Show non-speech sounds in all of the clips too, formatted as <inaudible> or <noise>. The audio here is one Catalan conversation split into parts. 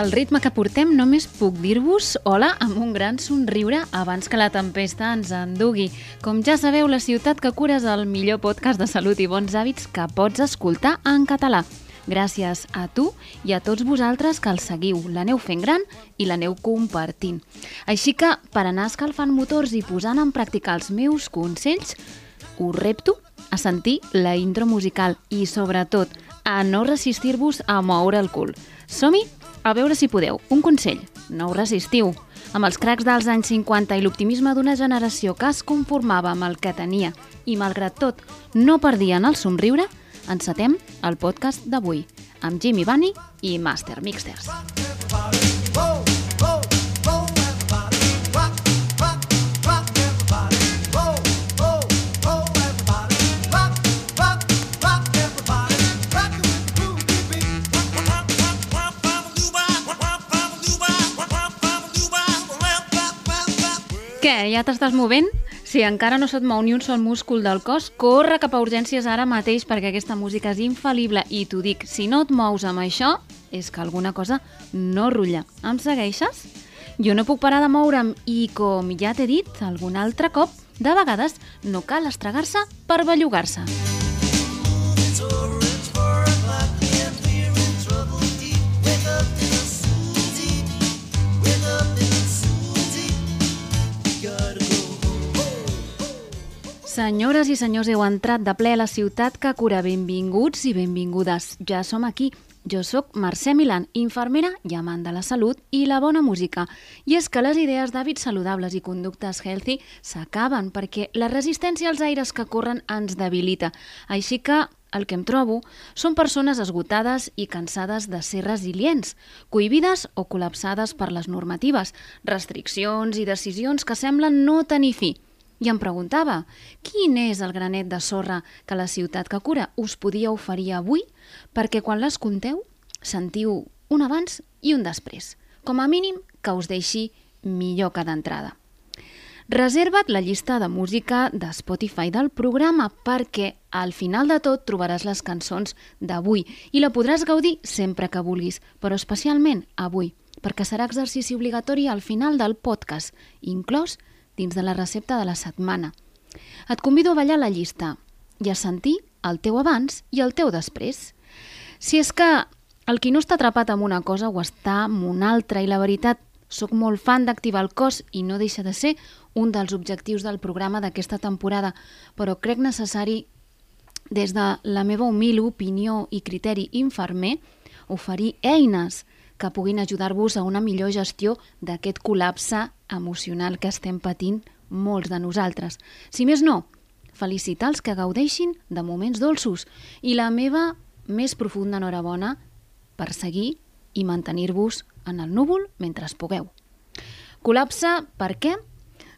Al ritme que portem només puc dir-vos hola amb un gran somriure abans que la tempesta ens endugui. Com ja sabeu, La ciutat que cura és el millor podcast de salut i bons hàbits que pots escoltar en català. Gràcies a tu i a tots vosaltres que el seguiu, l'aneu fent gran i l'aneu compartint. Així que, per anar escalfant motors i posant en pràctica els meus consells, us repto a sentir la intro musical i, sobretot, a no resistir-vos a moure el cul. Som-hi? A veure si podeu. Un consell. No us resistiu. Amb els cracs dels anys 50 i l'optimisme d'una generació que es conformava amb el que tenia i, malgrat tot, no perdien el somriure, encetem el podcast d'avui amb Jimmy Bunny i Master Mixters. Què, ja t'estàs movent? Si encara no se't mou ni un sol múscul del cos, corre cap a urgències ara mateix perquè aquesta música és infal·lible i t'ho dic, si no et mous amb això, és que alguna cosa no rutlla. Em segueixes? Jo no puc parar de moure'm i, com ja t'he dit algun altre cop, de vegades no cal estregar-se per bellugar-se. Senyores i senyors, heu entrat de ple a la ciutat que cura. Benvinguts i benvingudes. Ja som aquí. Jo sóc Mercè Milan, infermera i amant de la salut i la bona música. I és que les idees d'hàbits saludables i conductes healthy s'acaben perquè la resistència als aires que corren ens debilita. Així que el que em trobo són persones esgotades i cansades de ser resilients, cohibides o col·lapsades per les normatives, restriccions i decisions que semblen no tenir fi. I em preguntava, quin és el granet de sorra que la ciutat que cura us podia oferir avui perquè quan les conteu sentiu un abans i un després. Com a mínim que us deixi millor que d'entrada. Reserva't la llista de música de Spotify del programa perquè al final de tot trobaràs les cançons d'avui i la podràs gaudir sempre que vulguis, però especialment avui, perquè serà exercici obligatori al final del podcast, inclòs dins de la recepta de la setmana. Et convido a ballar la llista i a sentir el teu abans i el teu després. Si és que el qui no està atrapat amb una cosa ho està amb una altra i la veritat, sóc molt fan d'activar el cos i no deixa de ser un dels objectius del programa d'aquesta temporada, però crec necessari, des de la meva humil opinió i criteri infermer, oferir eines que puguin ajudar-vos a una millor gestió d'aquest col·lapse emocional que estem patint molts de nosaltres. Si més no, felicitar els que gaudeixin de moments dolços i la meva més profunda enhorabona per seguir i mantenir-vos en el núvol mentre es pugueu. Col·lapse per què?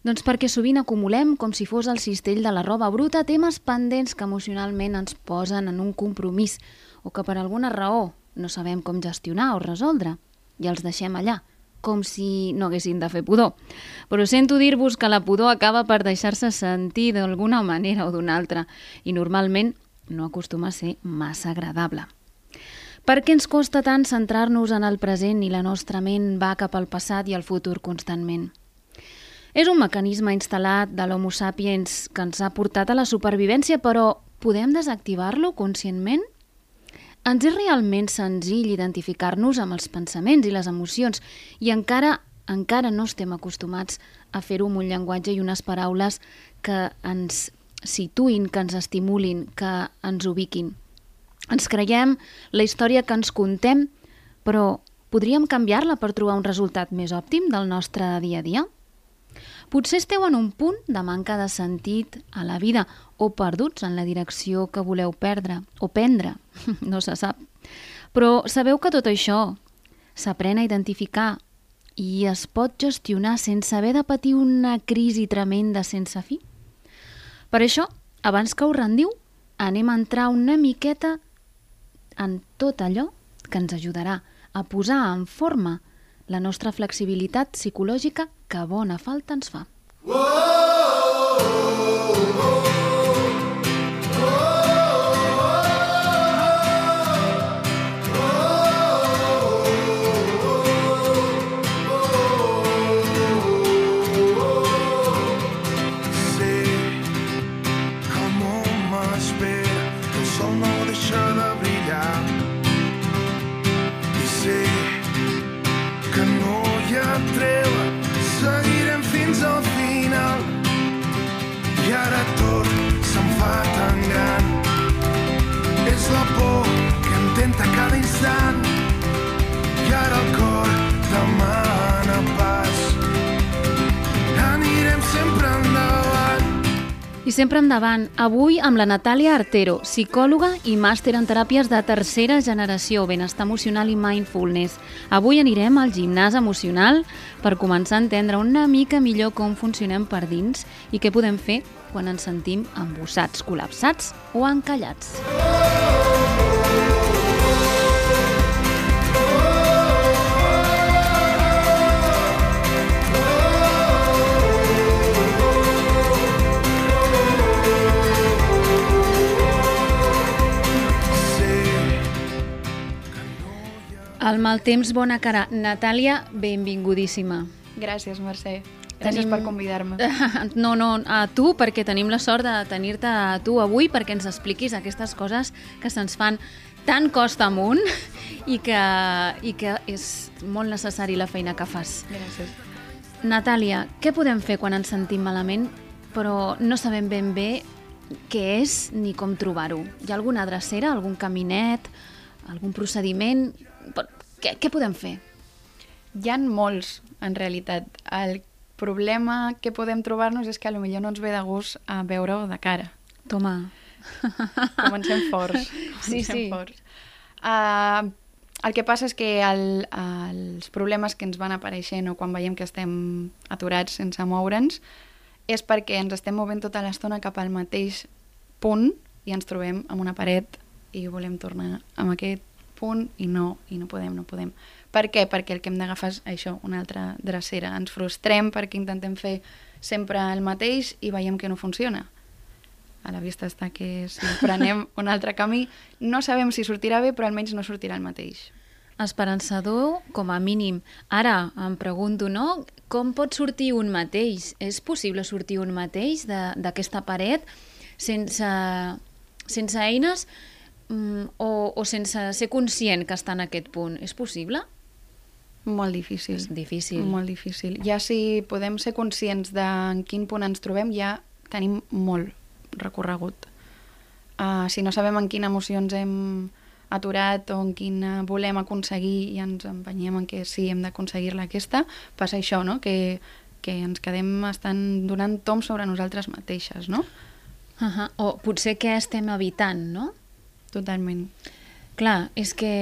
Doncs perquè sovint acumulem, com si fos el cistell de la roba bruta, temes pendents que emocionalment ens posen en un compromís o que per alguna raó no sabem com gestionar o resoldre i els deixem allà, com si no haguessin de fer pudor. Però sento dir-vos que la pudor acaba per deixar-se sentir d'alguna manera o d'una altra i normalment no acostuma a ser massa agradable. Per què ens costa tant centrar-nos en el present i la nostra ment va cap al passat i al futur constantment? És un mecanisme instal·lat de l'Homo sapiens que ens ha portat a la supervivència, però podem desactivar-lo conscientment? Ens és realment senzill identificar-nos amb els pensaments i les emocions i encara encara no estem acostumats a fer-ho amb un llenguatge i unes paraules que ens situïn, que ens estimulin, que ens ubiquin. Ens creiem la història que ens contem, però podríem canviar-la per trobar un resultat més òptim del nostre dia a dia? Potser esteu en un punt de manca de sentit a la vida o perduts en la direcció que voleu perdre o prendre, <laughs> no se sap. Però sabeu que tot això s'aprèn a identificar i es pot gestionar sense haver de patir una crisi tremenda sense fi? Per això, abans que us rendiu, anem a entrar una miqueta en tot allò que ens ajudarà a posar en forma la nostra flexibilitat psicològica que bona falta ens fa. Sé sempre endavant, avui amb la Natàlia Artero, psicòloga i màster en teràpies de tercera generació, benestar emocional i mindfulness. Avui anirem al gimnàs emocional per començar a entendre una mica millor com funcionem per dins i què podem fer quan ens sentim embossats, col·lapsats o encallats. sé El mal temps, bona cara. Natàlia, benvingudíssima. Gràcies, Mercè. Gràcies Tenim- per convidar-me. <laughs> No, no, a tu, perquè tenim la sort de tenir-te a tu avui perquè ens expliquis aquestes coses que se'ns fan tan costa amunt i que, i que és molt necessari la feina que fas. Gràcies. Natàlia, què podem fer quan ens sentim malament però no sabem ben bé què és ni com trobar-ho? Hi ha alguna drecera, algun caminet, algun procediment? Per- Què, què podem fer? Hi han molts, en realitat. El problema que podem trobar-nos és que a lo millor no ens ve de gust a veure-ho de cara. Toma. <laughs> Comencem forts. Sí, Comencem sí. Forts. Uh, el que passa és que el, els problemes que ens van apareixent o quan veiem que estem aturats sense moure'ns és perquè ens estem movent tota l'estona cap al mateix punt i ens trobem amb una paret i volem tornar amb aquest punt i no, i no podem, no podem. Per què? Perquè el que hem d'agafar és això, una altra drecera. Ens frustrem perquè intentem fer sempre el mateix i veiem que no funciona a la vista està que si <laughs> prenem un altre camí no sabem si sortirà bé, però almenys no sortirà el mateix. Esperançador, com a mínim. Ara em pregunto, no? Com pot sortir un mateix? És possible sortir un mateix d'aquesta paret sense, sense eines mm, o, o sense ser conscient que està en aquest punt? És possible? Molt difícil. És difícil. Molt difícil. Ja si podem ser conscients de en quin punt ens trobem, ja tenim molt recorregut. Uh, si no sabem en quina emoció ens hem aturat o en quina volem aconseguir i ens empenyem en que sí, hem d'aconseguir-la aquesta, passa això, no? Que, que ens quedem estan donant tom sobre nosaltres mateixes, no? Uh -huh. O potser què estem evitant, no? Totalment. Clar, és que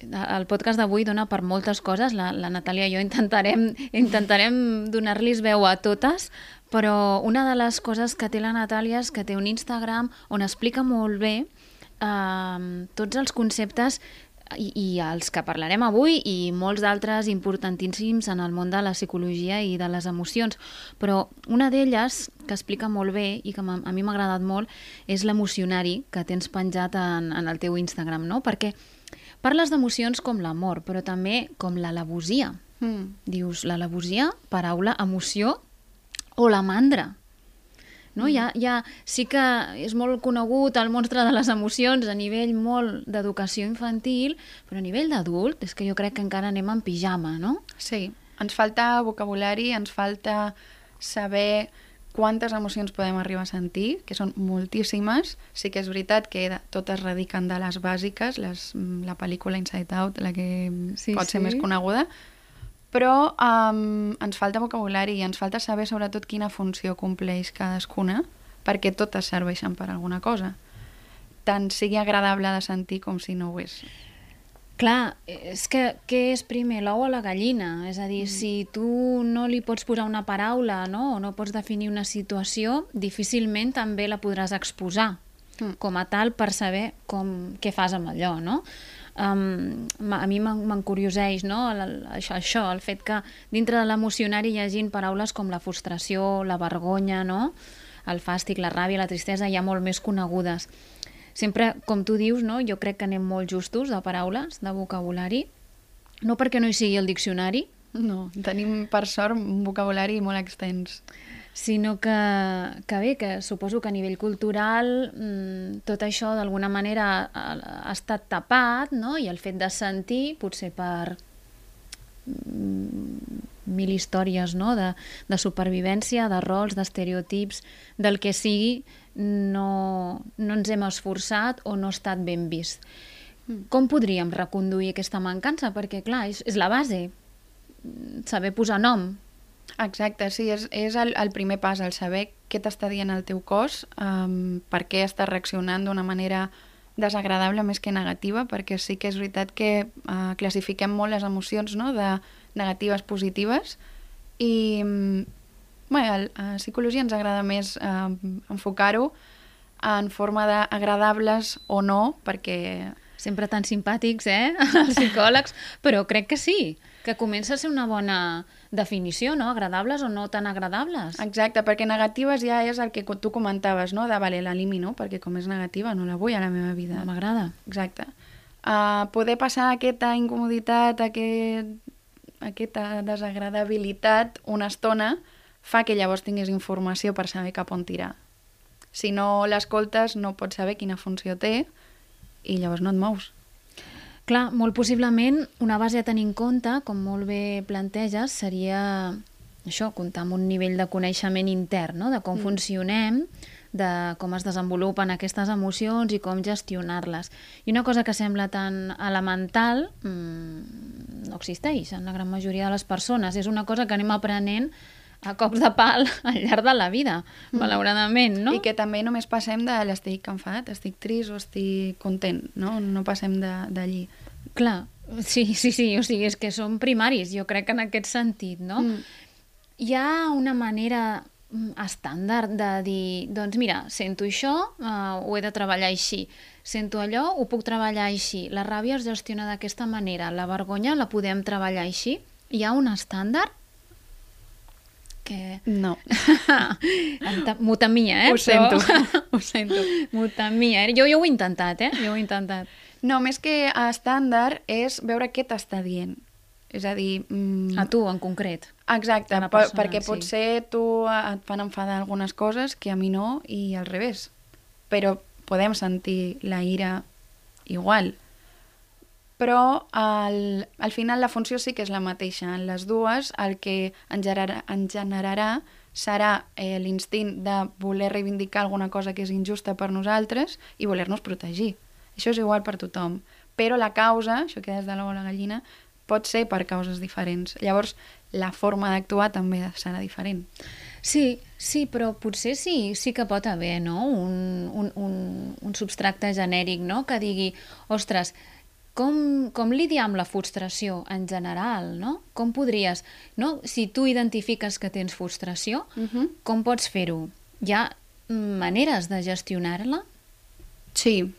el podcast d'avui dona per moltes coses. La, la Natàlia i jo intentarem, <laughs> intentarem donar-los veu a totes, però una de les coses que té la Natàlia és que té un Instagram on explica molt bé eh, tots els conceptes i, i els que parlarem avui i molts d'altres importantíssims en el món de la psicologia i de les emocions. Però una d'elles, que explica molt bé i que a mi m'ha agradat molt, és l'emocionari que tens penjat en, en el teu Instagram, no? Perquè parles d'emocions com l'amor, però també com l'alevosia. Mm. Dius, l'alevosia, paraula, emoció o la mandra. No? Mm. Ja, ja, sí que és molt conegut el monstre de les emocions a nivell molt d'educació infantil, però a nivell d'adult és que jo crec que encara anem en pijama, no? Sí, ens falta vocabulari, ens falta saber quantes emocions podem arribar a sentir, que són moltíssimes. Sí que és veritat que totes radiquen de les bàsiques, les, mm, la pel·lícula Inside Out, la que Sí, sí, pot ser sí. més coneguda, però um, ens falta vocabulari i ens falta saber sobretot quina funció compleix cadascuna, perquè totes serveixen per alguna cosa. Tant sigui agradable de sentir com si no ho és. Clar, és que què és primer, l'ou o la gallina? És a dir, mm. si tu no li pots posar una paraula no? o no pots definir una situació, difícilment també la podràs exposar mm. com a tal per saber com, què fas amb allò, no? Um, a mi m'encurioseix no? Això, això, el fet que dintre de l'emocionari hi hagin paraules com la frustració, la vergonya, no? el fàstic, la ràbia, la tristesa, ja molt més conegudes. Sempre, com tu dius, no? jo crec que anem molt justos de paraules, de vocabulari, no perquè no hi sigui el diccionari, no, tenim per sort un vocabulari molt extens sinó que, que bé, que suposo que a nivell cultural mmm, tot això d'alguna manera ha, ha estat tapat, no? i el fet de sentir, potser per mm, mil històries no? de, de supervivència, de rols, d'estereotips, del que sigui, no, no ens hem esforçat o no ha estat ben vist. Mm. Com podríem reconduir aquesta mancança? Perquè, clar, és, és la base, saber posar nom. Exacte, sí, és, és el, el primer pas, el saber què t'està dient el teu cos, um, per què està reaccionant d'una manera desagradable més que negativa, perquè sí que és veritat que uh, classifiquem molt les emocions no? de negatives, positives, i bé, a psicologia ens agrada més uh, enfocar-ho en forma d'agradables o no, perquè... Sempre tan simpàtics, eh, <laughs> els psicòlegs, però crec que sí, que comença a ser una bona definició, no? Agradables o no tan agradables. Exacte, perquè negatives ja és el que tu comentaves, no? De, vale, l'elimino, perquè com és negativa no la vull a la meva vida. No m'agrada. Exacte. Uh, poder passar aquesta incomoditat, aquest, aquesta desagradabilitat una estona fa que llavors tinguis informació per saber cap on tirar. Si no l'escoltes, no pots saber quina funció té i llavors no et mous. Clar, molt possiblement una base a tenir en compte, com molt bé planteges, seria això, comptar amb un nivell de coneixement intern, no? de com mm. funcionem, de com es desenvolupen aquestes emocions i com gestionar-les. I una cosa que sembla tan elemental mmm, no existeix en la gran majoria de les persones. És una cosa que anem aprenent a cops de pal <laughs> al llarg de la vida, mm. malauradament, no? I que també només passem de l'estic enfadat, estic trist o estic content, no? No passem d'allí. Clar, sí, sí, sí, o sigui, és que són primaris, jo crec que en aquest sentit, no? Mm. Hi ha una manera mm, estàndard de dir, doncs mira, sento això, uh, ho he de treballar així, sento allò, ho puc treballar així, la ràbia es gestiona d'aquesta manera, la vergonya la podem treballar així. Hi ha un estàndard que... No. <laughs> Mutamia, eh? Ho sento, <laughs> ho sento. Mutamia. Jo, jo ho he intentat, eh? Jo ho he intentat. No, més que estàndard és veure què t'està dient. És a dir... Mm... A tu, en concret. Exacte, persona, perquè sí. potser tu et fan enfadar algunes coses que a mi no i al revés. Però podem sentir la ira igual. Però al, al final la funció sí que és la mateixa. En les dues el que en generarà, en generarà serà eh, l'instint de voler reivindicar alguna cosa que és injusta per nosaltres i voler-nos protegir. Això és igual per tothom. Però la causa, això que és de l'ou a la gallina, pot ser per causes diferents. Llavors, la forma d'actuar també serà diferent. Sí, sí, però potser sí, sí que pot haver no? un, un, un, un substracte genèric no? que digui, ostres, com, com lidiar amb la frustració en general, no? Com podries, no? Si tu identifiques que tens frustració, uh mhm. -huh. com pots fer-ho? Hi ha maneres de gestionar-la? Sí,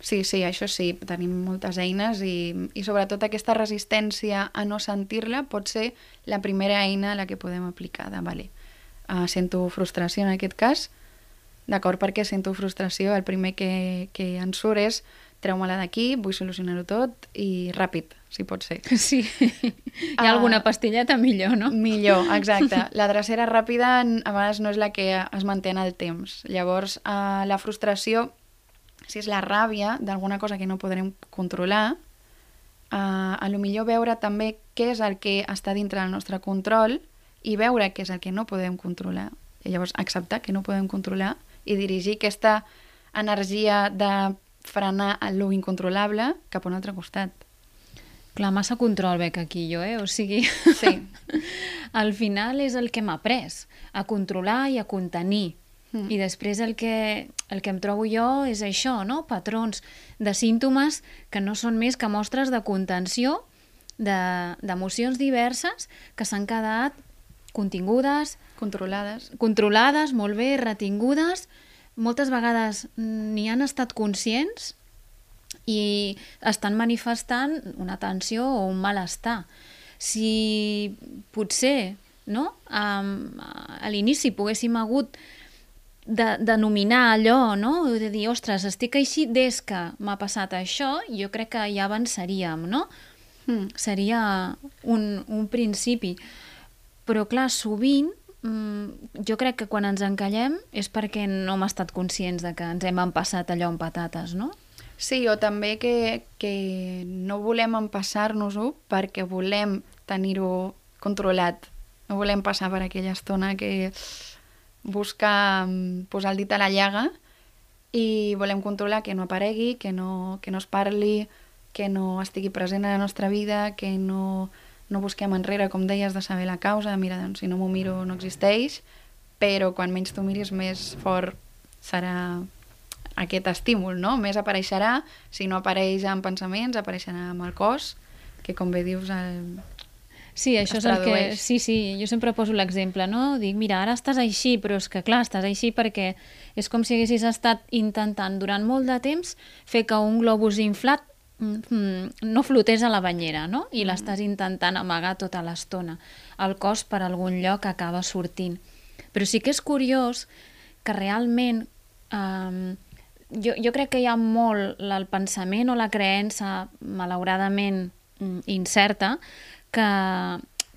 Sí, sí, això sí, tenim moltes eines i, i sobretot aquesta resistència a no sentir-la pot ser la primera eina a la que podem aplicar de, vale, uh, sento frustració en aquest cas, d'acord, perquè sento frustració, el primer que, que en surt és treu-me-la d'aquí, vull solucionar-ho tot i ràpid, si pot ser. <laughs> Sí, hi ha uh, alguna pastilleta millor, no? Millor, <laughs> exacte. La drecera ràpida a vegades no és la que es manté en el temps. Llavors, uh, la frustració si és la ràbia d'alguna cosa que no podrem controlar, uh, a lo millor veure també què és el que està dintre del nostre control i veure què és el que no podem controlar. I llavors acceptar que no podem controlar i dirigir aquesta energia de frenar lo incontrolable cap a un altre costat. Clar, massa control veig aquí jo, eh? O sigui, sí. <laughs> al final és el que m'ha après, a controlar i a contenir Mm. I després el que, el que em trobo jo és això, no? patrons de símptomes que no són més que mostres de contenció d'emocions de, diverses que s'han quedat contingudes, controlades, controlades, molt bé, retingudes, moltes vegades ni han estat conscients i estan manifestant una tensió o un malestar. Si potser no? Um, a l'inici poguéssim hagut de denominar allò, no? de dir, ostres, estic així des que m'ha passat això, jo crec que ja avançaríem, no? Mm. Seria un, un principi. Però, clar, sovint, mm, jo crec que quan ens encallem és perquè no hem estat conscients de que ens hem empassat allò amb patates, no? Sí, o també que, que no volem empassar-nos-ho perquè volem tenir-ho controlat. No volem passar per aquella estona que busca mm, posar el dit a la llaga i volem controlar que no aparegui, que no, que no es parli, que no estigui present a la nostra vida, que no, no busquem enrere, com deies, de saber la causa, de mira, doncs, si no m'ho miro no existeix, però quan menys t'ho miris més fort serà aquest estímul, no? Més apareixerà, si no apareix en pensaments, apareixerà amb el cos, que com bé dius, el, Sí, això és el que... Sí, sí, jo sempre poso l'exemple, no? Dic, mira, ara estàs així, però és que, clar, estàs així perquè és com si haguessis estat intentant durant molt de temps fer que un globus inflat no flotés a la banyera, no? I mm. l'estàs intentant amagar tota l'estona. El cos per algun lloc acaba sortint. Però sí que és curiós que realment eh, jo, jo crec que hi ha molt el pensament o la creença, malauradament mm, incerta, que,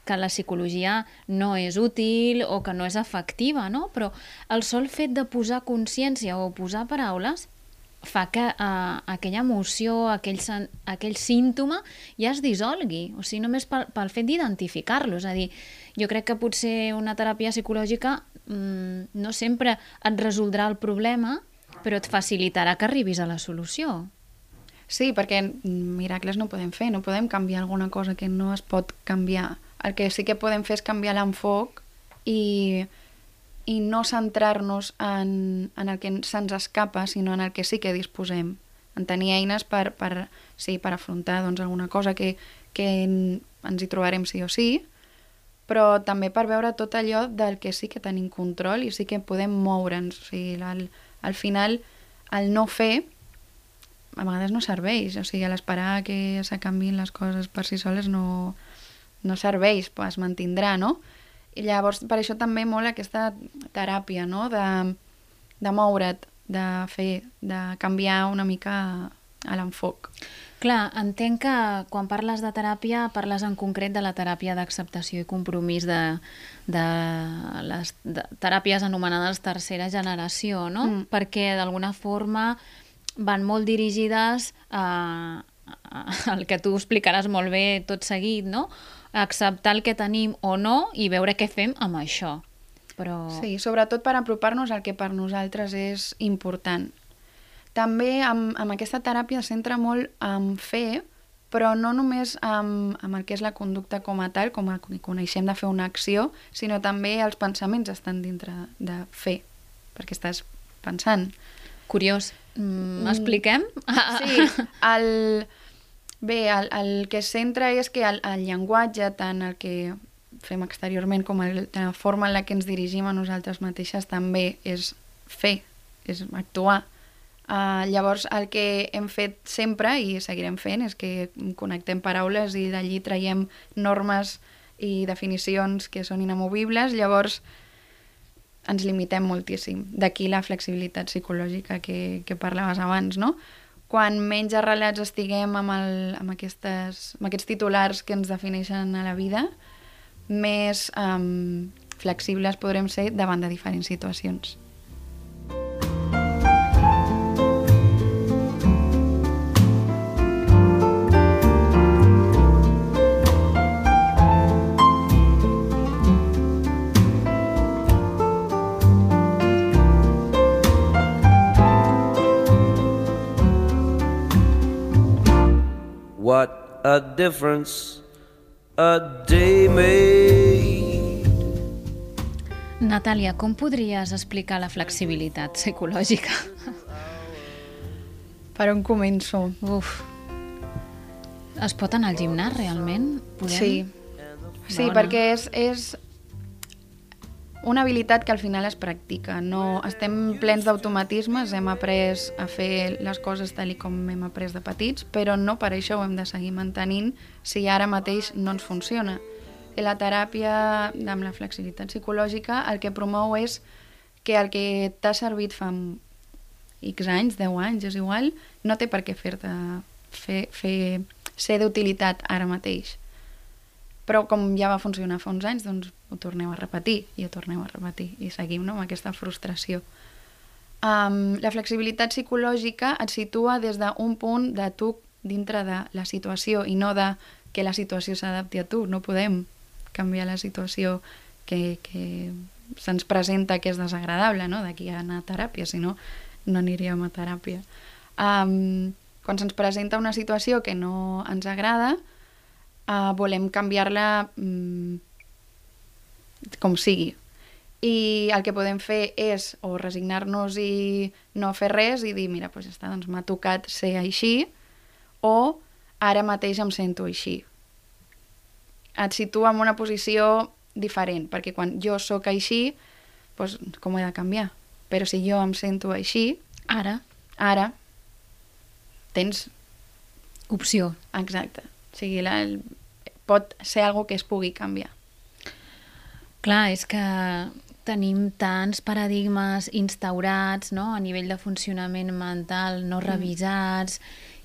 que la psicologia no és útil o que no és efectiva, no? Però el sol fet de posar consciència o posar paraules fa que uh, aquella emoció, aquell, aquell símptoma ja es dissolgui, o sigui, només pel, pel fet d'identificar-lo. És a dir, jo crec que potser una teràpia psicològica mm, no sempre et resoldrà el problema, però et facilitarà que arribis a la solució. Sí, perquè miracles no podem fer, no podem canviar alguna cosa que no es pot canviar. El que sí que podem fer és canviar l'enfoc i, i no centrar-nos en, en el que se'ns escapa, sinó en el que sí que disposem. En tenir eines per, per, sí, per afrontar doncs, alguna cosa que, que ens hi trobarem sí o sí, però també per veure tot allò del que sí que tenim control i sí que podem moure'ns. O sigui, al, al final, el no fer a vegades no serveix, o sigui, a l'esperar que s'acanvin les coses per si soles no, no serveix, es mantindrà, no? I llavors, per això també molt aquesta teràpia, no?, de, de moure't, de fer, de canviar una mica a l'enfoc. Clar, entenc que quan parles de teràpia parles en concret de la teràpia d'acceptació i compromís de, de les de teràpies anomenades tercera generació, no? Mm. Perquè d'alguna forma van molt dirigides a, a, al que tu explicaràs molt bé tot seguit, no? Acceptar el que tenim o no i veure què fem amb això. Però... Sí, sobretot per apropar-nos al que per nosaltres és important. També amb, amb aquesta teràpia centra molt en fer, però no només amb, amb el que és la conducta com a tal, com a que coneixem de fer una acció, sinó també els pensaments estan dintre de fer, perquè estàs pensant. Curiós. Mm, expliquem? Sí, el... Bé, el, el que es centra és que el, el llenguatge, tant el que fem exteriorment com el, la forma en la que ens dirigim a nosaltres mateixes també és fer, és actuar. Uh, llavors, el que hem fet sempre i seguirem fent és que connectem paraules i d'allí traiem normes i definicions que són inamovibles. Llavors, ens limitem moltíssim. D'aquí la flexibilitat psicològica que, que parlaves abans, no? Quan menys arrelats estiguem amb, el, amb, aquestes, amb aquests titulars que ens defineixen a la vida, més um, flexibles podrem ser davant de diferents situacions. What a difference a day made. Natàlia, com podries explicar la flexibilitat psicològica? Per on començo? Uf. Es pot anar al gimnàs, realment? Podem? Sí. Sí, Bona. perquè és, és una habilitat que al final es practica. No, estem plens d'automatismes, hem après a fer les coses tal i com hem après de petits, però no per això ho hem de seguir mantenint si ara mateix no ens funciona. I la teràpia amb la flexibilitat psicològica el que promou és que el que t'ha servit fa X anys, 10 anys, és igual, no té per què fer-te fer, fer, ser d'utilitat ara mateix però com ja va funcionar fa uns anys, doncs ho torneu a repetir i ho torneu a repetir i seguim no, amb aquesta frustració. Um, la flexibilitat psicològica et situa des d'un punt de tu dintre de la situació i no de que la situació s'adapti a tu. No podem canviar la situació que, que se'ns presenta que és desagradable, no? d'aquí a anar a teràpia, si no, no aniríem a teràpia. Um, quan se'ns presenta una situació que no ens agrada, uh, volem canviar-la mm, com sigui. I el que podem fer és o resignar-nos i no fer res i dir, mira, doncs ja està, doncs m'ha tocat ser així, o ara mateix em sento així. Et situa en una posició diferent, perquè quan jo sóc així, doncs com he de canviar? Però si jo em sento així, Ara, ara tens opció. Exacte. O sigui, la, el, pot ser algo que es pugui canviar. Clar, és que tenim tants paradigmes instaurats no? a nivell de funcionament mental no revisats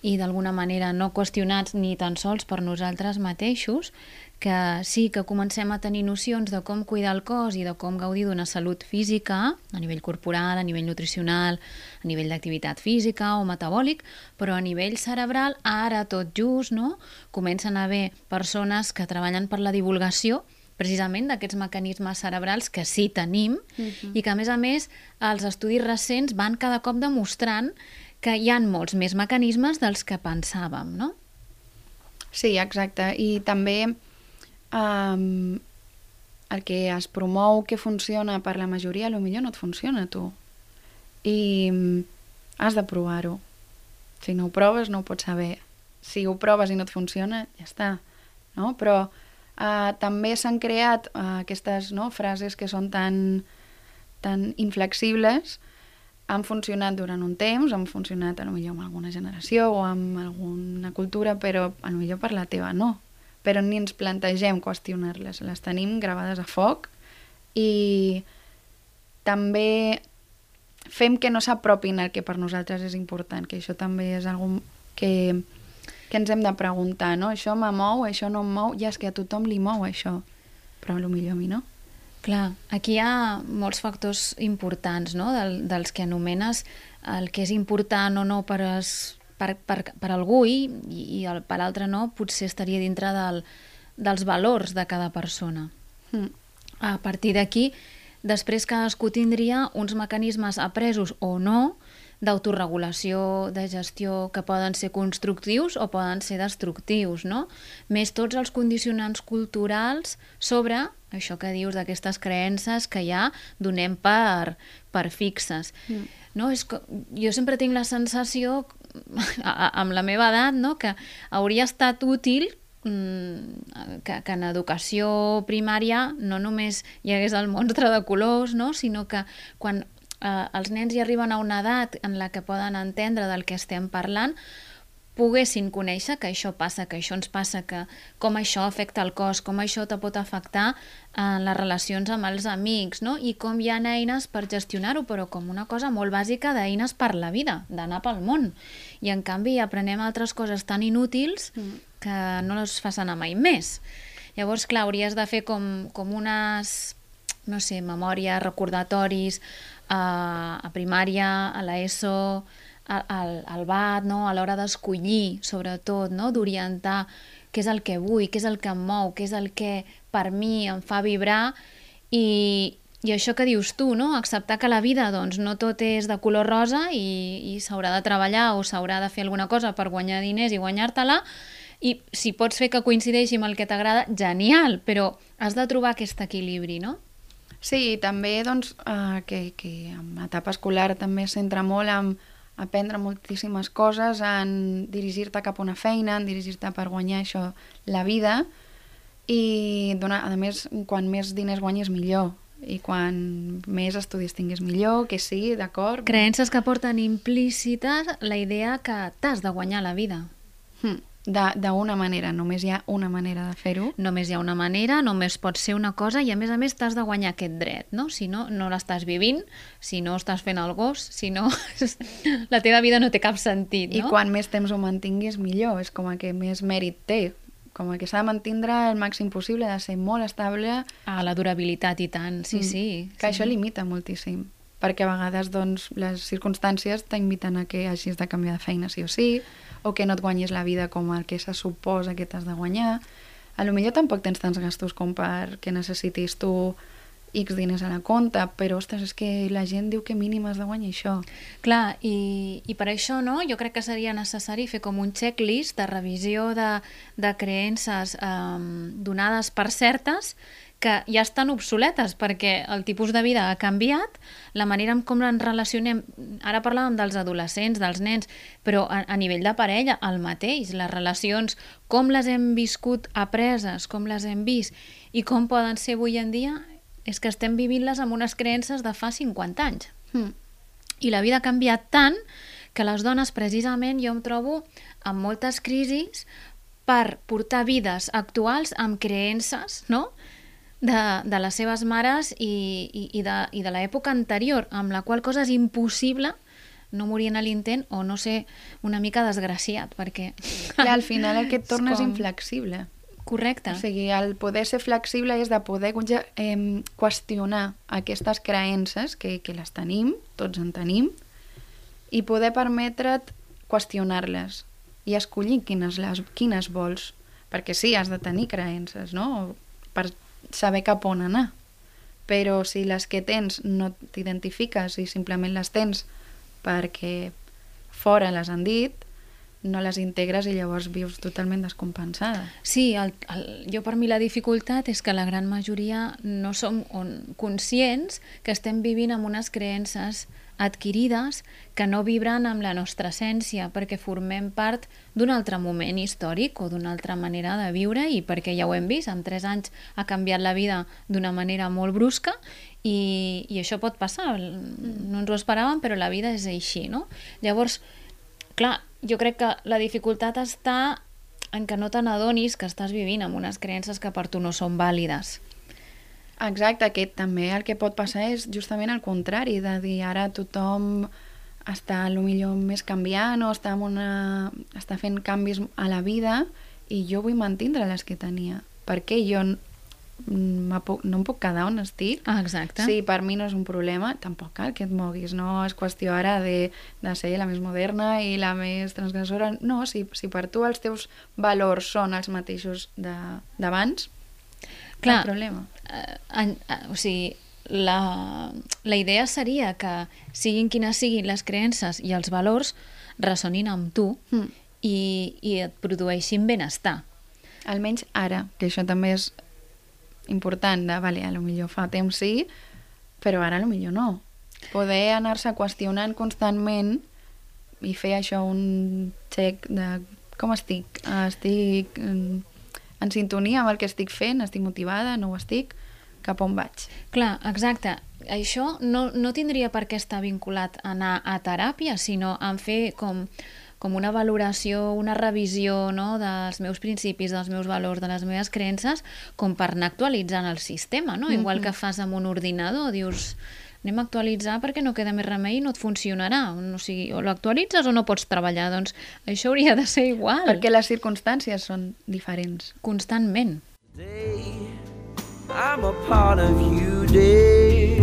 i d'alguna manera no qüestionats ni tan sols per nosaltres mateixos, que sí que comencem a tenir nocions de com cuidar el cos i de com gaudir d'una salut física, a nivell corporal, a nivell nutricional, a nivell d'activitat física o metabòlic, però a nivell cerebral, ara tot just, no? comencen a haver persones que treballen per la divulgació precisament d'aquests mecanismes cerebrals que sí tenim uh -huh. i que, a més a més, els estudis recents van cada cop demostrant que hi han molts més mecanismes dels que pensàvem, no? Sí, exacte. I també um, el que es promou que funciona per la majoria, a lo millor no et funciona a tu. I has de provar-ho. Si no ho proves, no ho pots saber. Si ho proves i no et funciona, ja està. No? Però uh, també s'han creat uh, aquestes no, frases que són tan, tan inflexibles han funcionat durant un temps, han funcionat a lo millor amb alguna generació o amb alguna cultura, però a lo millor per la teva no. Però ni ens plantegem qüestionar-les, les tenim gravades a foc i també fem que no s'apropin al que per nosaltres és important, que això també és algo que, que ens hem de preguntar, no? Això me mou, això no em mou, ja és que a tothom li mou això, però millor a mi no. Clar, aquí hi ha molts factors importants, no?, Del, dels que anomenes el que és important o no per, es, per, per, per algú i, i el, per l'altre no, potser estaria dintre del, dels valors de cada persona. Mm. A partir d'aquí, després cadascú tindria uns mecanismes apresos o no d'autoregulació, de gestió, que poden ser constructius o poden ser destructius, no? Més tots els condicionants culturals sobre això que dius d'aquestes creences que ja donem per, per fixes. Mm. No? És que, jo sempre tinc la sensació, amb la meva edat, no? que hauria estat útil mm, que, que en educació primària no només hi hagués el monstre de colors, no? sinó que quan eh, els nens hi arriben a una edat en la que poden entendre del que estem parlant, poguessin conèixer que això passa, que això ens passa, que com això afecta el cos, com això te pot afectar en les relacions amb els amics, no? i com hi ha eines per gestionar-ho, però com una cosa molt bàsica d'eines per la vida, d'anar pel món. I en canvi aprenem altres coses tan inútils mm. que no les fas anar mai més. Llavors, clar, hauries de fer com, com unes, no sé, memòries, recordatoris, a, a primària, a l'ESO, al, al BAT, no? a l'hora d'escollir, sobretot, no? d'orientar què és el que vull, què és el que em mou, què és el que per mi em fa vibrar i, i això que dius tu, no? acceptar que la vida doncs, no tot és de color rosa i, i s'haurà de treballar o s'haurà de fer alguna cosa per guanyar diners i guanyar-te-la i si pots fer que coincideixi amb el que t'agrada, genial, però has de trobar aquest equilibri, no? Sí, també doncs, eh, que, que en etapa escolar també es centra molt en aprendre moltíssimes coses, en dirigir-te cap a una feina, en dirigir-te per guanyar això, la vida, i donar, a més, quan més diners guanyes millor, i quan més estudis tinguis millor, que sí, d'acord. Creences que porten implícites la idea que t'has de guanyar la vida. Hm, de- D'una manera, només hi ha una manera de fer-ho. Només hi ha una manera, només pot ser una cosa i a més a més t'has de guanyar aquest dret, no? Si no, no l'estàs vivint, si no estàs fent el gos, si no... <laughs> la teva vida no té cap sentit, no? I quan més temps ho mantinguis, millor. És com a que més mèrit té. Com que s'ha de mantindre el màxim possible, de ser molt estable. Ah, la durabilitat i tant, sí, Mm. sí. Que sí. això limita moltíssim. Perquè a vegades doncs, les circumstàncies t'inviten a que hagis de canviar de feina sí o sí, o que no et guanyis la vida com el que se suposa que t'has de guanyar. A lo millor tampoc tens tants gastos com perquè necessitis tu X diners a la compta, però, ostres, és que la gent diu que mínim has de guanyar això. Clar, i, i per això no, jo crec que seria necessari fer com un checklist de revisió de, de creences um, donades per certes que ja estan obsoletes perquè el tipus de vida ha canviat, la manera en com ens relacionem, ara parlàvem dels adolescents, dels nens, però a, a nivell de parella, el mateix, les relacions, com les hem viscut apreses, com les hem vist i com poden ser avui en dia, és que estem vivint-les amb unes creences de fa 50 anys. Hm. I la vida ha canviat tant que les dones, precisament, jo em trobo amb moltes crisis per portar vides actuals amb creences, no?, de, de les seves mares i, i, i de, i de l'època anterior, amb la qual cosa és impossible no morir en l'intent o no ser una mica desgraciat, perquè... Clar, al final el que et <laughs> torna és, com- inflexible. Correcte. O sigui, el poder ser flexible és de poder eh, qüestionar aquestes creences, que, que les tenim, tots en tenim, i poder permetre't qüestionar-les i escollir quines, les, quines vols. Perquè sí, has de tenir creences, no? Per saber cap on anar. Però si les que tens no t'identifiques i simplement les tens perquè fora les han dit, no les integres i llavors vius totalment descompensada. Sí, el, el, jo per mi la dificultat és que la gran majoria no som on, conscients que estem vivint amb unes creences adquirides que no vibren amb la nostra essència perquè formem part d'un altre moment històric o d'una altra manera de viure i perquè ja ho hem vist, en 3 anys ha canviat la vida d'una manera molt brusca i, i això pot passar, no ens ho esperàvem però la vida és així, no? Llavors, clar, jo crec que la dificultat està en que no te n'adonis que estàs vivint amb unes creences que per tu no són vàlides. Exacte, que també el que pot passar és justament el contrari, de dir ara tothom està a lo millor més canviant o està, una, està fent canvis a la vida i jo vull mantindre les que tenia. Perquè jo n- me puc, no em puc quedar on estic. Ah, exacte. Sí, per mi no és un problema, tampoc cal que et moguis, no és qüestió ara de, de ser la més moderna i la més transgressora. No, si, si per tu els teus valors són els mateixos de- d'abans, Clar, problema. Eh, en, eh, o sigui, la, la idea seria que siguin quines siguin les creences i els valors ressonin amb tu Mm. i, i et produeixin benestar. Almenys ara, que això també és important, de, vale, a lo millor fa temps sí, però ara a lo millor no. Poder anar-se qüestionant constantment i fer això un check de com estic, Ah, estic en, en sintonia amb el que estic fent, estic motivada, no ho estic, cap on vaig. Clar, exacte. Això no, no tindria per què estar vinculat a anar a teràpia, sinó en fer com, com una valoració, una revisió no, dels meus principis, dels meus valors, de les meves creences, com per anar actualitzant el sistema, no? Igual que fas amb un ordinador, dius anem a actualitzar perquè no queda més remei i no et funcionarà. O sigui, o l'actualitzes o no pots treballar. Doncs això hauria de ser igual. Perquè les circumstàncies són diferents. Constantment. Day, I'm a part of you, dear.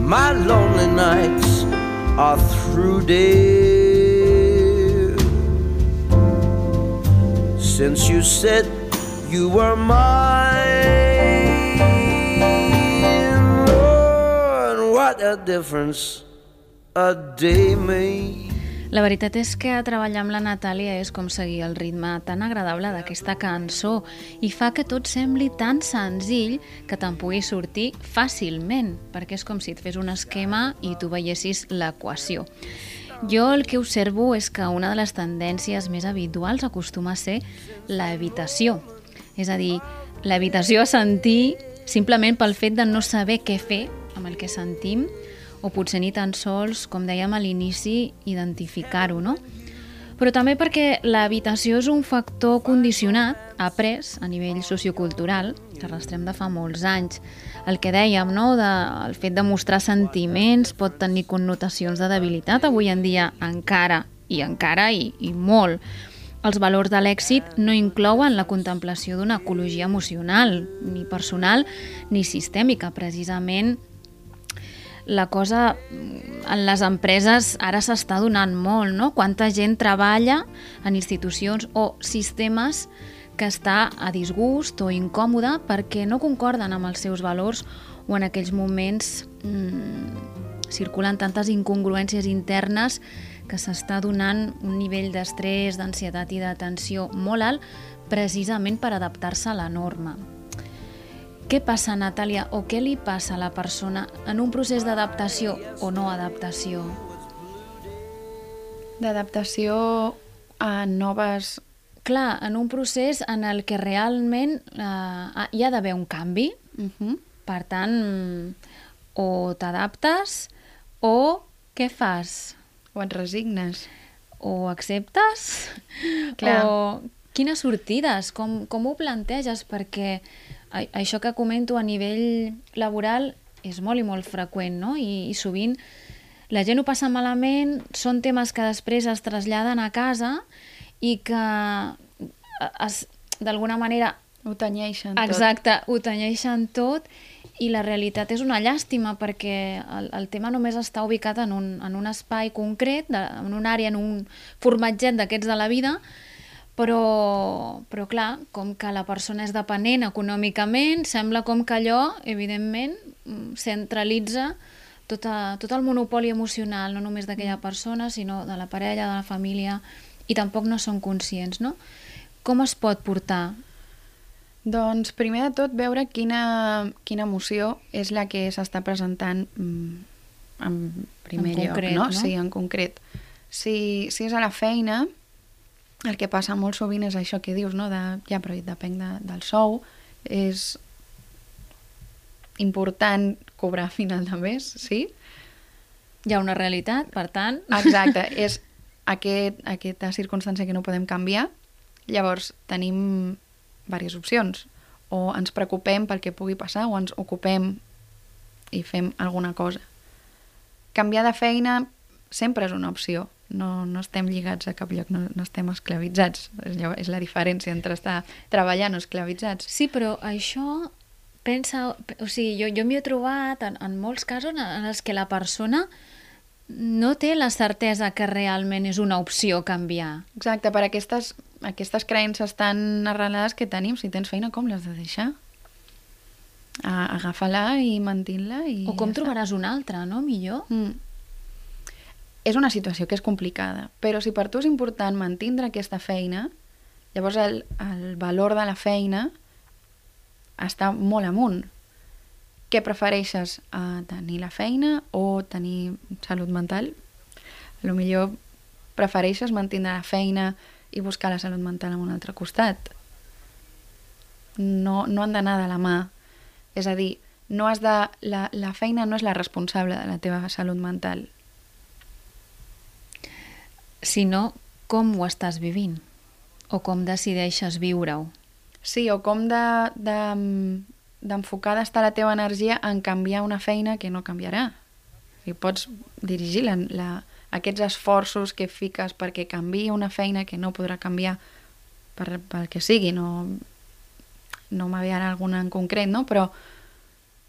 My lonely nights are through, dear. Since you said you were mine, Lord, what a difference a day made. La veritat és que treballar amb la Natàlia és com seguir el ritme tan agradable d'aquesta cançó i fa que tot sembli tan senzill que te'n pugui sortir fàcilment, perquè és com si et fes un esquema i tu veiessis l'equació. Jo el que observo és que una de les tendències més habituals acostuma a ser l'evitació. És a dir, l'evitació a sentir simplement pel fet de no saber què fer amb el que sentim o potser ni tan sols, com dèiem a l'inici, identificar-ho, no? Però també perquè l'habitació és un factor condicionat, après a nivell sociocultural, que arrastrem de fa molts anys. El que dèiem, no?, de, el fet de mostrar sentiments pot tenir connotacions de debilitat avui en dia encara, i encara i, i molt. Els valors de l'èxit no inclouen la contemplació d'una ecologia emocional, ni personal ni sistèmica. Precisament la cosa en les empreses ara s'està donant molt, no? Quanta gent treballa en institucions o sistemes que està a disgust o incòmode perquè no concorden amb els seus valors o en aquells moments mmm, circulen tantes incongruències internes que s'està donant un nivell d'estrès, d'ansietat i de tensió molt alt precisament per adaptar-se a la norma. Què passa, Natàlia, o què li passa a la persona en un procés d'adaptació o no adaptació? D'adaptació a noves... Clar, en un procés en el que realment eh, hi ha d'haver un canvi, Uh -huh. per tant, o t'adaptes o què fas? O et resignes. O acceptes? Clar. O quines sortides? Com, com ho planteges? Perquè a- això que comento a nivell laboral és molt i molt freqüent, no? I, i sovint la gent ho passa malament, són temes que després es traslladen a casa i que es, d'alguna manera Ho tenyeixen tot. Exacte, ho tenyeixen tot i la realitat és una llàstima perquè el, el tema només està ubicat en un, en un espai concret, de, en una àrea, en un formatget d'aquests de la vida, però, però clar, com que la persona és dependent econòmicament, sembla com que allò, evidentment, mm, centralitza tot, a, tot el monopoli emocional, no només d'aquella persona, sinó de la parella, de la família, i tampoc no són conscients, no? Com es pot portar Doncs primer de tot veure quina, quina emoció és la que s'està presentant mm, en primer En lloc, concret, no? no? Sí, en concret. Si, si és a la feina, el que passa molt sovint és això que dius, no? De, ja, però depèn de, del sou, és important cobrar a final de mes, sí? Hi ha una realitat, per tant... Exacte, <laughs> és aquest, aquesta circumstància que no podem canviar. Llavors, tenim diverses opcions. O ens preocupem pel que pugui passar o ens ocupem i fem alguna cosa. Canviar de feina sempre és una opció. No, no estem lligats a cap lloc, no, no estem esclavitzats. És, és la diferència entre estar treballant o esclavitzats. Sí, però això pensa... O sigui, jo, jo m'hi he trobat en, en molts casos en els que la persona no té la certesa que realment és una opció canviar. Exacte, per aquestes, aquestes creences tan arrelades que tenim, si tens feina, com l'has de deixar? Agafa-la i mantint-la i O com ja trobaràs una altra, no? Millor? Mm. És una situació que és complicada, però si per tu és important mantindre aquesta feina, llavors el, el valor de la feina està molt amunt. Què prefereixes, uh, tenir la feina o tenir salut mental? A lo millor prefereixes mantindre la feina i buscar la salut mental en un altre costat. No, no han d'anar de la mà. És a dir, no has de, la, la feina no és la responsable de la teva salut mental. Sinó com ho estàs vivint o com decideixes viure-ho. Sí, o com de- de- d'enfocar de, d'estar la teva energia en canviar una feina que no canviarà. I pots dirigir la, la, aquests esforços que fiques perquè canvi una feina que no podrà canviar per, pel que sigui, no, no ara alguna en concret, no? però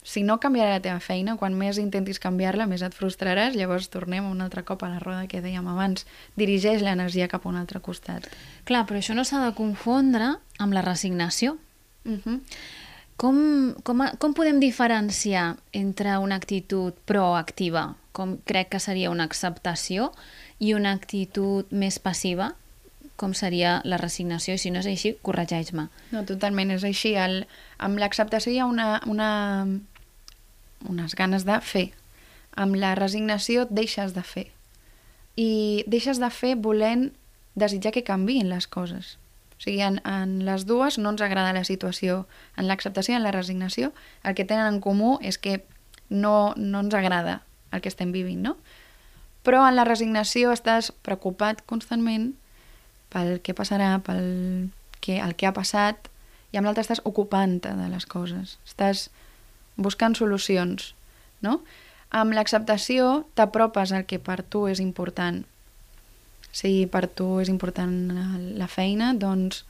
si no canviarà la teva feina, quan més intentis canviar-la, més et frustraràs, llavors tornem un altre cop a la roda que dèiem abans. Dirigeix l'energia cap a un altre costat. Clar, però això no s'ha de confondre amb la resignació. Uh -huh. Com, com, com podem diferenciar entre una actitud proactiva, com crec que seria una acceptació, i una actitud més passiva, com seria la resignació, i si no és així, corregeix-me. No, totalment, és així. El, amb l'acceptació hi ha una, una, unes ganes de fer. Amb la resignació deixes de fer. I deixes de fer volent desitjar que canviïn les coses. O sigui, en, en les dues no ens agrada la situació. En l'acceptació i en la resignació el que tenen en comú és que no, no ens agrada el que estem vivint, no? Però en la resignació estàs preocupat constantment pel què passarà, pel que, el que ha passat, i amb l'altre estàs ocupant-te de les coses. Estàs buscant solucions, no? Amb l'acceptació t'apropes al que per tu és important. Si per tu és important la feina, doncs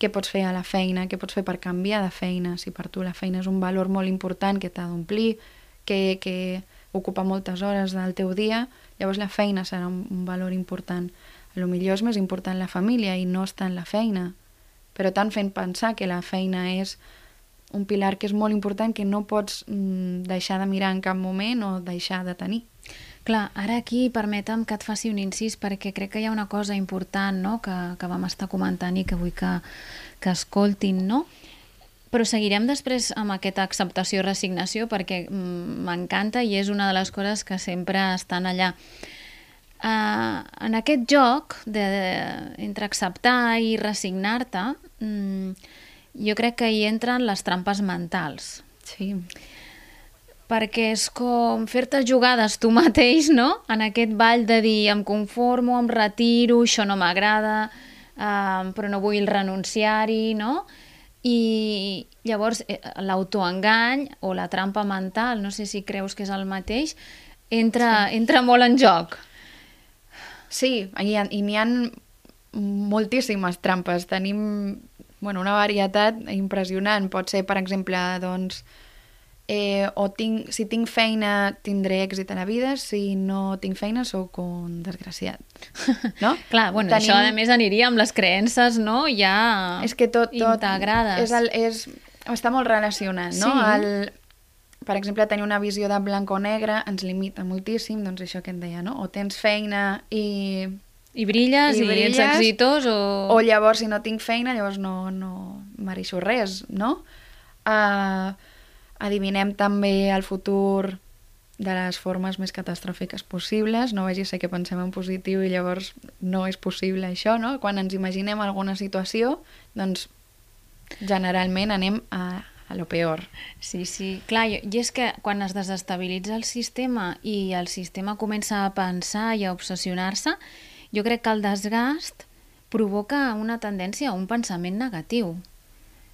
què pots fer a la feina, què pots fer per canviar de feina, si per tu la feina és un valor molt important que t'ha d'omplir, que, que ocupa moltes hores del teu dia, llavors la feina serà un, un valor important. A lo millor és més important la família i no està en la feina, però tant fent pensar que la feina és un pilar que és molt important que no pots mm, deixar de mirar en cap moment o deixar de tenir. Clar, ara aquí permetem que et faci un incís perquè crec que hi ha una cosa important no? que, que vam estar comentant i que vull que, que escoltin, no? Però seguirem després amb aquesta acceptació i resignació perquè mm, m'encanta i és una de les coses que sempre estan allà. Uh, en aquest joc de, de, entre acceptar i resignar-te, mm, jo crec que hi entren les trampes mentals. Sí. Perquè és com fer-te jugades tu mateix, no? En aquest ball de dir em conformo, em retiro, això no m'agrada, uh, però no vull renunciar-hi, no? I llavors eh, l'autoengany o la trampa mental, no sé si creus que és el mateix, entra, sí. entra molt en joc. Sí, i, i n'hi ha moltíssimes trampes. Tenim bueno, una varietat impressionant. Pot ser, per exemple, doncs, eh, o tinc, si tinc feina tindré èxit a la vida, si no tinc feina sóc un desgraciat. <laughs> No? Clar, bueno, Tenim... això a més aniria amb les creences, no? Ja és que tot, tot integrades. És el, és, està molt relacionat, no? Sí. El, per exemple, tenir una visió de blanc o negre ens limita moltíssim, doncs això que et deia, no? O tens feina i i brilles i, i brilles, ets exitós o... O llavors, si no tinc feina, llavors no, no mereixo res, no? Uh, adivinem també el futur de les formes més catastròfiques possibles, no vagi a ser que pensem en positiu i llavors no és possible això, no? Quan ens imaginem alguna situació, doncs generalment anem a, a lo peor. Sí, sí, clar, i és que quan es desestabilitza el sistema i el sistema comença a pensar i a obsessionar-se, jo crec que el desgast provoca una tendència a un pensament negatiu.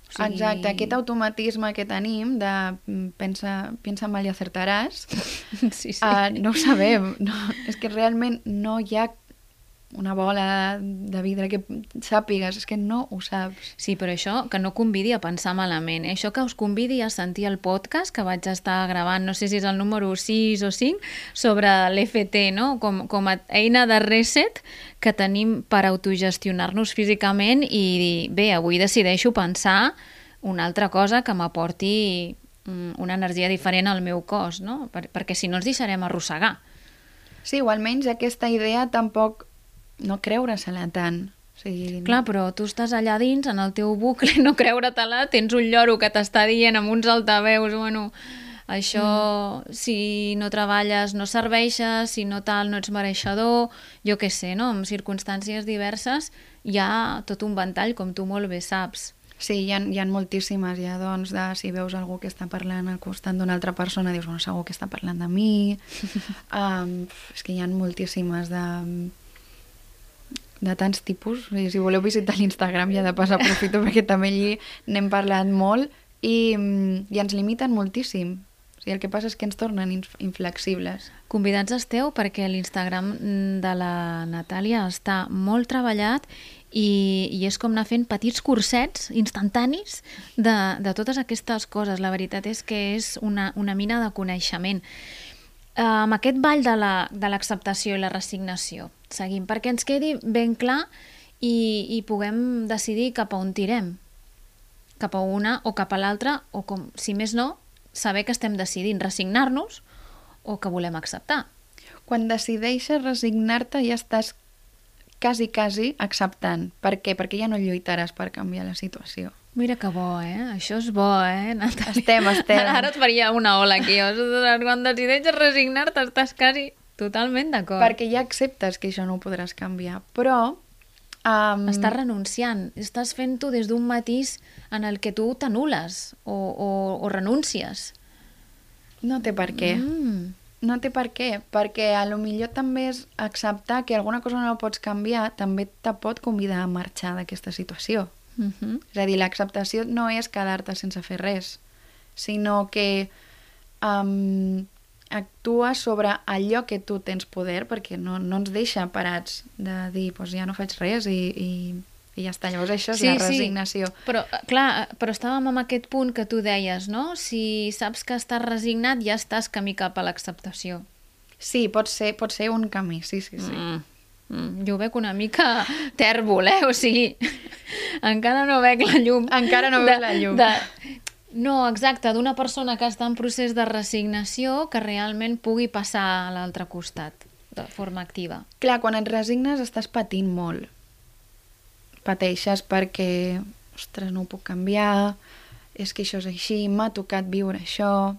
O sigui... Exacte, aquest automatisme que tenim de mm, pensa, pensa mal i acertaràs, <laughs> sí, sí. Uh, no ho sabem. No, és que realment no hi ha una bola de vidre que sàpigues, és que no ho saps. Sí, però això que no convidi a pensar malament. Eh? Això que us convidi a sentir el podcast que vaig estar gravant, no sé si és el número 6 o 5, sobre l'FT, no? com, com a eina de reset que tenim per autogestionar-nos físicament i dir, bé, avui decideixo pensar una altra cosa que m'aporti mm, una energia diferent al meu cos, no? Per, perquè si no ens deixarem arrossegar. Sí, o almenys aquesta idea tampoc no creure-se-la tant. O sigui... Clar, però tu estàs allà dins, en el teu bucle, no creure-te-la, tens un lloro que t'està dient amb uns altaveus, bueno, això, mm. si no treballes no serveixes, si no tal no ets mereixedor, jo què sé, no? En circumstàncies diverses hi ha tot un ventall, com tu molt bé saps. Sí, hi ha, hi ha moltíssimes, ja, doncs, de si veus algú que està parlant al costat d'una altra persona, dius, bueno, segur que està parlant de mi. <laughs> um, és que hi ha moltíssimes de de tants tipus. I si voleu visitar l'Instagram ja de pas aprofito <laughs> perquè també allí n'hem parlat molt i, mm, i ens limiten moltíssim. O sigui, el que passa és que ens tornen inflexibles. Convidats esteu perquè l'Instagram de la Natàlia està molt treballat i, i és com anar fent petits cursets instantanis de, de totes aquestes coses. La veritat és que és una, una mina de coneixement. Amb aquest ball de l'acceptació la, i la resignació, seguim, perquè ens quedi ben clar i, i puguem decidir cap a on tirem, cap a una o cap a l'altra, o com, si més no, saber que estem decidint resignar-nos o que volem acceptar. quan decideixes resignar-te ja estàs quasi, quasi acceptant. Per què? Perquè ja no lluitaràs per canviar la situació. Mira que bo, eh? Això és bo, eh, Natàlia? Estem, estem. Ara, ara et faria una ola aquí. Quan decideixes resignar-te estàs quasi totalment d'acord. Perquè ja acceptes que això no ho podràs canviar. Però... Um, Estàs renunciant, estàs fent-ho des d'un matís en el que tu t'anules o, o, o renúncies. No té per què. Mm. No té per què, perquè a lo millor també és acceptar que alguna cosa no pots canviar, també te pot convidar a marxar d'aquesta situació. Mm -hmm. És a dir, l'acceptació no és quedar-te sense fer res, sinó que um, actua sobre allò que tu tens poder, perquè no, no ens deixa parats de dir, pues ja no faig res i, i, i ja està. Llavors això és Sí, la sí. resignació. Però, eh, clar, però estàvem en aquest punt que tu deies, no? Si saps que estàs resignat, ja estàs camí cap a l'acceptació. Sí, pot ser, pot ser un camí, sí, sí, sí. Mm. Mm, jo ho veig una mica <laughs> tèrbol, eh? O sigui, <laughs> encara no veig la llum. Encara no veus la llum. De... No, exacte, d'una persona que està en procés de resignació que realment pugui passar a l'altre costat de forma activa. Clar, quan et resignes estàs patint molt. Pateixes perquè, ostres, no ho puc canviar, és que això és així, m'ha tocat viure això...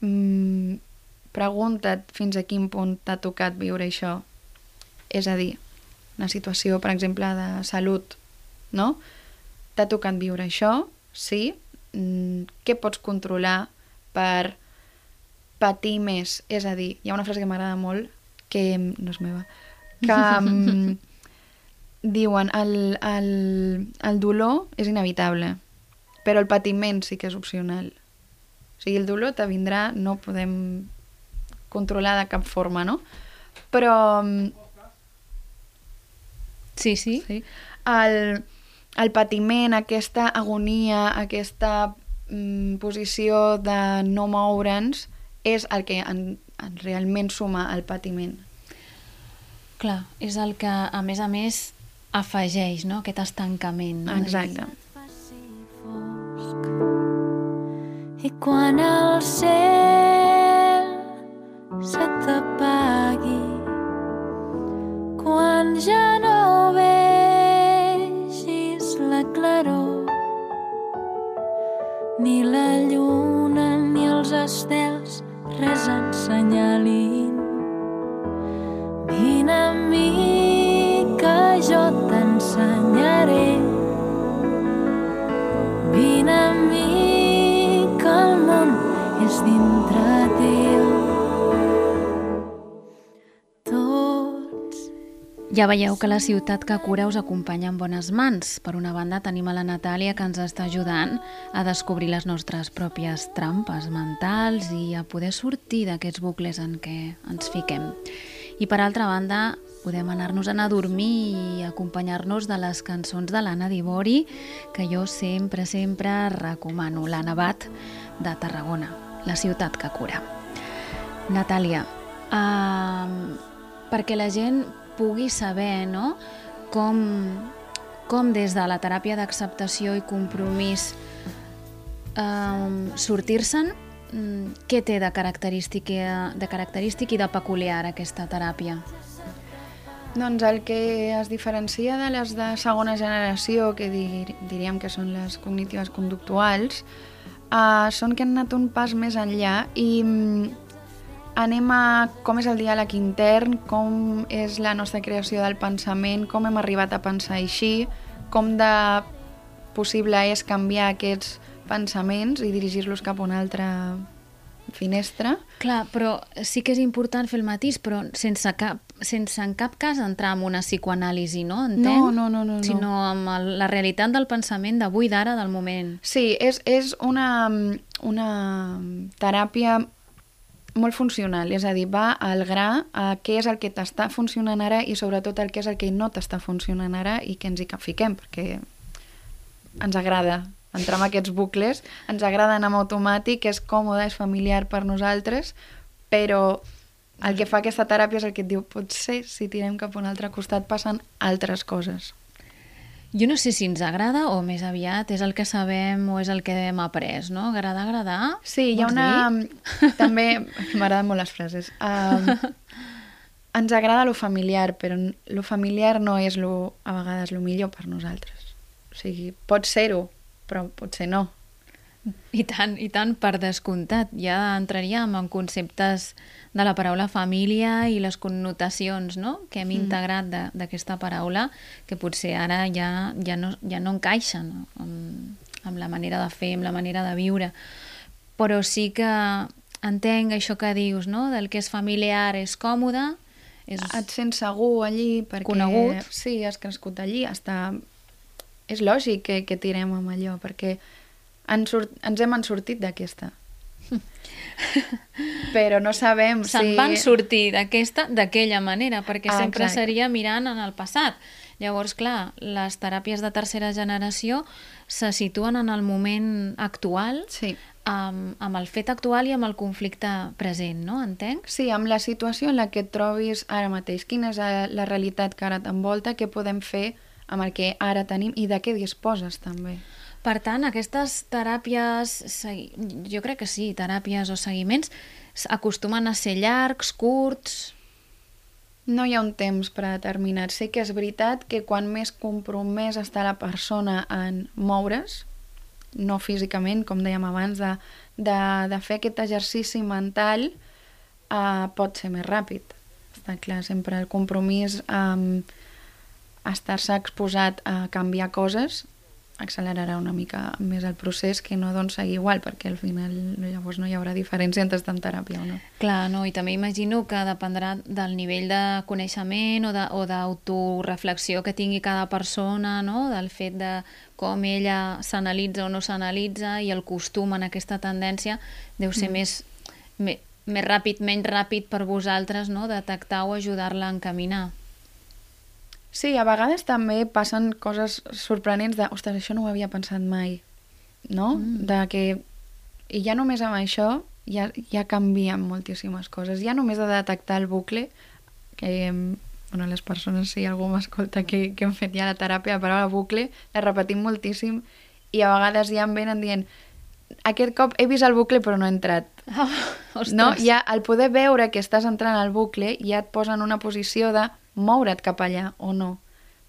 Mm, pregunta't fins a quin punt t'ha tocat viure això. És a dir, una situació, per exemple, de salut, no? T'ha tocat viure això, sí. Mm, què pots controlar per patir més? És a dir, hi ha una frase que m'agrada molt, que no és meva, que mm, <laughs> diuen el, el, el dolor és inevitable, però el patiment sí que és opcional. O sigui, el dolor te vindrà, no podem controlar de cap forma, no? Però mm, Sí, sí. sí, el, el patiment, aquesta agonia, aquesta mm, posició de no moure'ns és el que en, en realment suma al patiment. Clar, és el que, a més a més, afegeix, no?, aquest estancament. No? Exacte. I quan el cel se t'apagui, quan ja no vegis la claror, ni la lluna ni els estels res ensenyalin. Vine amb mi que jo t'ensenyaré Vine amb mi Ja veieu que la ciutat que cura us acompanya en bones mans. Per una banda tenim a la Natàlia que ens està ajudant a descobrir les nostres pròpies trampes mentals i a poder sortir d'aquests bucles en què ens fiquem. I per altra banda podem anar-nos a anar a dormir i acompanyar-nos de les cançons de l'Anna Dibori que jo sempre, sempre recomano. La Nevat de Tarragona, la ciutat que cura. Natàlia, uh, perquè la gent pugui saber no? com, com des de la teràpia d'acceptació i compromís uh, sortir-se'n, mm, què té de característic, de característic i de peculiar aquesta teràpia? Doncs el que es diferencia de les de segona generació, que dir, diríem que són les cognitives conductuals, uh, són que han anat un pas més enllà i mm, anem a com és el diàleg intern, com és la nostra creació del pensament, com hem arribat a pensar així, com de possible és canviar aquests pensaments i dirigir-los cap a una altra finestra. Clar, però sí que és important fer el matís, però sense, cap, sense en cap cas entrar en una psicoanàlisi, no? Entenc? No, no, no, no, no. Sinó amb el, la realitat del pensament d'avui, d'ara, del moment. Sí, és, és una, una teràpia molt funcional, és a dir, va al gra a què és el que t'està funcionant ara i sobretot el que és el que no t'està funcionant ara i que ens hi capfiquem, perquè ens agrada entrar en aquests bucles, ens agrada anar en automàtic, és còmode, és familiar per nosaltres, però el que fa aquesta teràpia és el que et diu potser si tirem cap a un altre costat passen altres coses. Jo no sé si ens agrada o més aviat és el que sabem o és el que hem après, no? Agradar, agradar? Sí, hi ha una... dir? També m'agraden molt les frases. Um, <laughs> ens agrada lo familiar, però lo familiar no és lo, a vegades lo millor per nosaltres. O sigui, pot ser-ho, però potser no. I tant, i tant, per descomptat. Ja entraríem en conceptes de la paraula família i les connotacions no? que hem integrat de- d'aquesta paraula que potser ara ja, ja, no, ja no encaixen amb, amb la manera de fer, amb la manera de viure. Però sí que entenc això que dius, no? del que és familiar és còmode, és... Et sents segur allí perquè... Conegut. Sí, has crescut allí, està... És lògic que, que tirem amb allò, perquè ens, surt, ens hem en sortit d'aquesta. <laughs> Però no sabem se'n si... van sortir d'aquesta d'aquella manera, perquè Ah, sempre exacte. seria mirant en el passat. Llavors, clar, les teràpies de tercera generació se situen en el moment actual, Sí. amb, amb el fet actual i amb el conflicte present, no? Entenc? Sí, amb la situació en la que et trobis ara mateix. Quina és eh, la realitat que ara t'envolta, què podem fer amb el que ara tenim i de què disposes també. Per tant, aquestes teràpies, jo crec que sí, teràpies o seguiments, acostumen a ser llargs, curts... No hi ha un temps predeterminat. Sé que és veritat que quan més compromès està la persona en moure's, no físicament, com dèiem abans, de, de, de fer aquest exercici mental, eh, pot ser més ràpid. Està clar, sempre el compromís amb estar-se exposat a canviar coses accelerarà una mica més el procés que no doncs seguir igual, perquè al final llavors no hi haurà diferència entre estar en teràpia o no. Clar, no, i també imagino que dependrà del nivell de coneixement o d'autoreflexió que tingui cada persona, no? del fet de com ella s'analitza o no s'analitza i el costum en aquesta tendència deu ser mm. més, me, més ràpid, menys ràpid per vosaltres no? detectar o ajudar-la a encaminar. Sí, a vegades també passen coses sorprenents de, ostres, això no ho havia pensat mai, no? Mm. De que, i ja només amb això ja, ja canvien moltíssimes coses. Ja només de detectar el bucle, que, bueno, les persones, si algú m'escolta que, que hem fet ja la teràpia, la paraula bucle, la repetim moltíssim i a vegades ja em venen dient aquest cop he vist el bucle però no he entrat. Oh, <laughs> ostres. No? Ja al poder veure que estàs entrant al bucle ja et posa en una posició de moure't cap allà o no.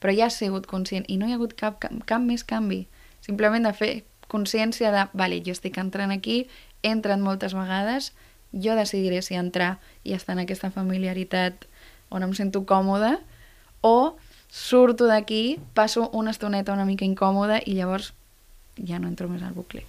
Però ja has sigut conscient i no hi ha hagut cap, cap, cap més canvi. Simplement de fer consciència de, vale, jo estic entrant aquí, he entrat moltes vegades, jo decidiré si entrar i estar en aquesta familiaritat on em sento còmoda o surto d'aquí, passo una estoneta una mica incòmoda i llavors ja no entro més al bucle.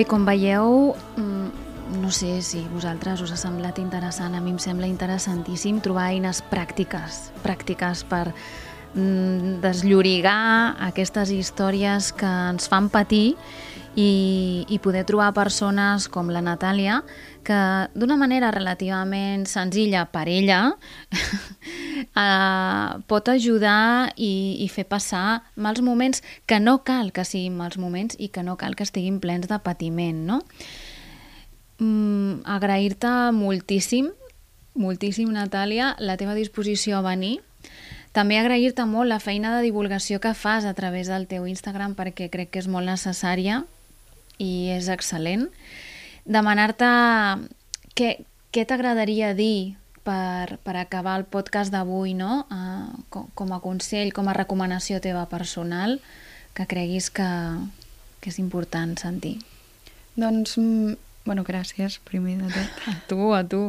Bé, com veieu, mm, no sé si vosaltres us ha semblat interessant, a mi em sembla interessantíssim trobar eines pràctiques, pràctiques per desllorigar aquestes històries que ens fan patir i, i poder trobar persones com la Natàlia que d'una manera relativament senzilla per ella <laughs> eh, pot ajudar i, i fer passar mals moments que no cal que siguin mals moments i que no cal que estiguin plens de patiment, no? Mm, Agrair-te moltíssim, moltíssim, Natàlia, la teva disposició a venir. També agrair-te molt la feina de divulgació que fas a través del teu Instagram perquè crec que és molt necessària i és excel·lent. Demanar-te què, què t'agradaria dir per, per acabar el podcast d'avui, no? Uh, com, com a consell, com a recomanació teva personal, que creguis que, que és important sentir. Doncs, mm, bueno, gràcies, primer de tot. A tu, a tu.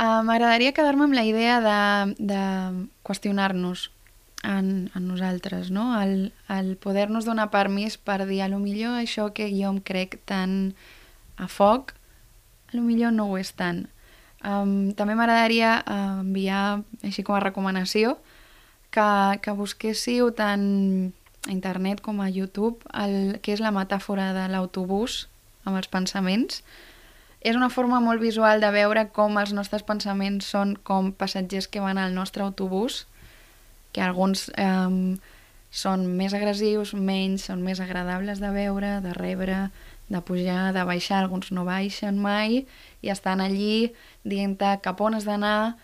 Uh, M'agradaria quedar-me amb la idea de, de qüestionar-nos en, en nosaltres, no? El, el poder-nos donar permís per dir a lo millor això que jo em crec tan a foc, a lo millor no ho és tant. Um, també m'agradaria uh, enviar, així com a recomanació, que, que busquéssiu tant a internet com a YouTube, el, que és la metàfora de l'autobús amb els pensaments. És una forma molt visual de veure com els nostres pensaments són com passatgers que van al nostre autobús, que alguns eh, són més agressius, menys, són més agradables de veure, de rebre, de pujar, de baixar, alguns no baixen mai i estan allí dient-te cap on has d'anar,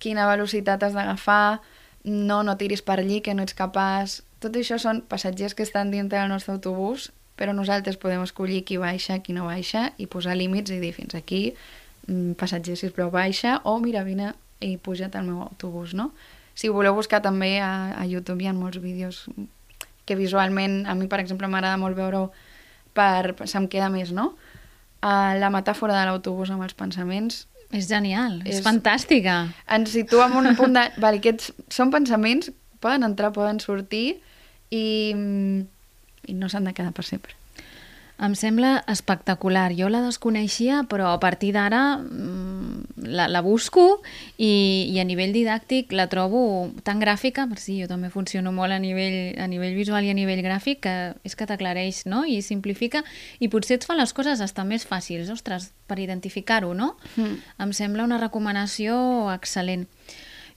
quina velocitat has d'agafar, no, no tiris per allí, que no ets capaç... Tot això són passatgers que estan dintre del nostre autobús, però nosaltres podem escollir qui baixa, qui no baixa, i posar límits i dir fins aquí, mm, passatger, sisplau, baixa, o mira, vine i puja't al meu autobús, no? Si ho voleu buscar també a, a YouTube hi ha molts vídeos que visualment, a mi per exemple m'agrada molt veure-ho per, se'm queda més, no? Uh, la metàfora de l'autobús amb els pensaments És genial, és, És- és fantàstica. ens situa en un punt de... Vale, aquests són pensaments, poden entrar, poden sortir i, i no s'han de quedar per sempre. Em sembla espectacular. Jo la desconeixia, però a partir d'ara mm, la, la busco i, i a nivell didàctic la trobo tan gràfica, per si jo també funciono molt a nivell, a nivell visual i a nivell gràfic, que és que t'aclareix no? i simplifica i potser et fa les coses estar més fàcils, ostres, per identificar-ho, no? Mm. Em sembla una recomanació excel·lent.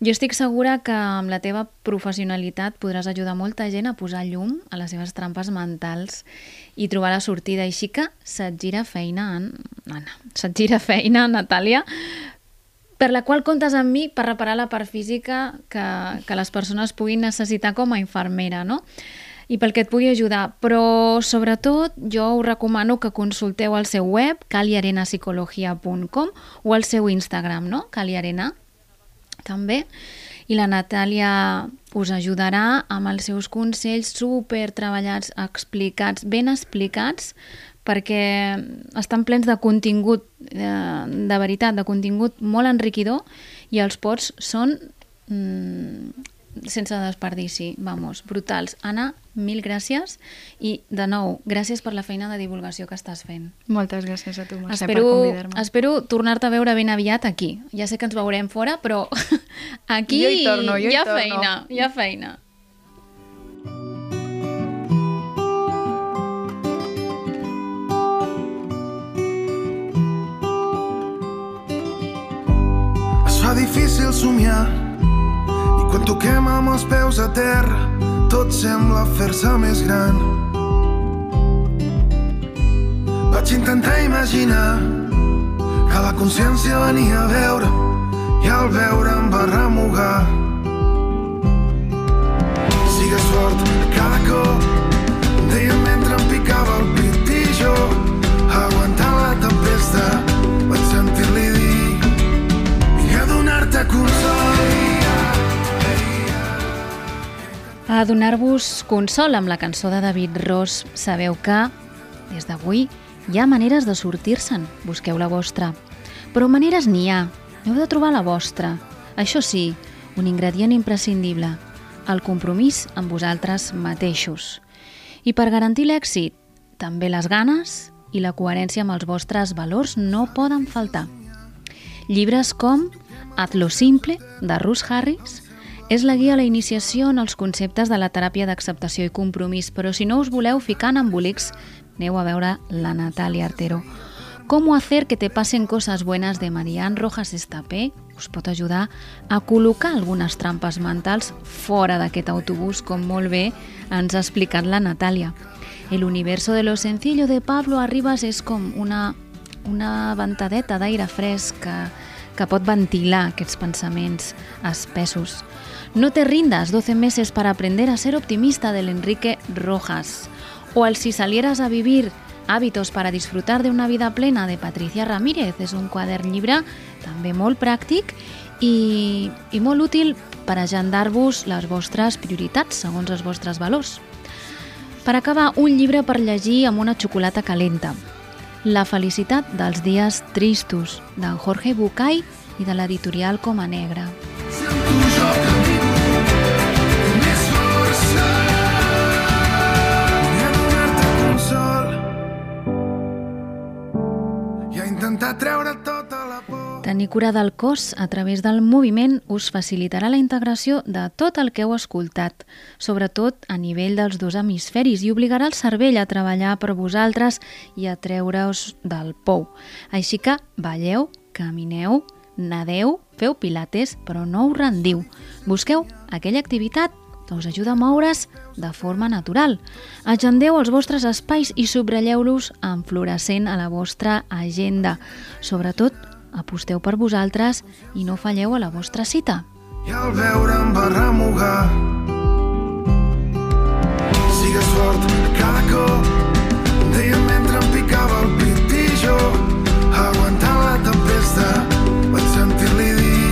Jo estic segura que amb la teva professionalitat podràs ajudar molta gent a posar llum a les seves trampes mentals i trobar la sortida. Així que se't gira feina, en... Anna, se't gira feina, Natàlia, per la qual comptes amb mi per reparar la part física que, que les persones puguin necessitar com a infermera, no? i pel que et pugui ajudar, però sobretot jo us recomano que consulteu el seu web caliarenapsicologia.com o el seu Instagram, no? caliarena també. I la Natàlia us ajudarà amb els seus consells super treballats, explicats, ben explicats, perquè estan plens de contingut, eh, de veritat, de contingut molt enriquidor i els pots són mm, sense desperdici, vamos, brutals. Anna, mil gràcies i, de nou, gràcies per la feina de divulgació que estàs fent. Moltes gràcies a tu, Mercè, per Espero, convidar-me. espero tornar-te a veure ben aviat aquí. Ja sé que ens veurem fora, però <laughs> aquí Jo hi torno, jo hi hi ha torno. feina, hi ha feina. Es fa difícil somiar quan toquem amb els peus a terra tot sembla fer-se més gran. Vaig intentar imaginar que la consciència venia a veure i al veure em va remugar. Sigues fort a cada cop, deien mentre em picava el pit i jo, aguantant la tempesta, vaig sentir-li dir i a donar-te consol. A donar-vos consol amb la cançó de David Ross, sabeu que, des d'avui, hi ha maneres de sortir-se'n. Busqueu la vostra. Però maneres n'hi ha. Heu de trobar la vostra. Això sí, un ingredient imprescindible, el compromís amb vosaltres mateixos. I per garantir l'èxit, també les ganes i la coherència amb els vostres valors no poden faltar. Llibres com Hazlo simple, de Russ Harris, és la guia a la iniciació en els conceptes de la teràpia d'acceptació i compromís, però si no us voleu ficar en embolics, aneu a veure la Natàlia Artero. Cómo hacer que te pasen cosas buenas de Marianne Rojas Estapé us pot ajudar a col·locar algunes trampes mentals fora d'aquest autobús, com molt bé ens ha explicat la Natàlia. El universo de lo sencillo de Pablo Arribas és com una, una ventadeta d'aire fresc que, que pot ventilar aquests pensaments espessos. No te rindas, 12 meses para aprender a ser optimista del Enrique Rojas. O el Si salieras a vivir, hábitos para disfrutar de una vida plena de Patricia Ramírez. És un quadern llibre també molt pràctic i, i molt útil per agendar-vos les vostres prioritats segons els vostres valors. Per acabar, un llibre per llegir amb una xocolata calenta. La felicitat dels dies tristos, d'en Jorge Bucay i de l'editorial Coma Negra. Si Tenir cura del cos a través del moviment us facilitarà la integració de tot el que heu escoltat, sobretot a nivell dels dos hemisferis, i obligarà el cervell a treballar per vosaltres i a treure-us del pou. Així que balleu, camineu, nadeu, feu pilates, però no us rendiu. Busqueu aquella activitat que us ajuda a moure's de forma natural. Agendeu els vostres espais i subratlleu-los en fluorescent a la vostra agenda. Sobretot, aposteu per vosaltres i no falleu a la vostra cita. I al veure em va remugar Sigues fort cada cop Deia mentre em picava el pit i jo Aguantant la tempesta Vaig sentir-li dir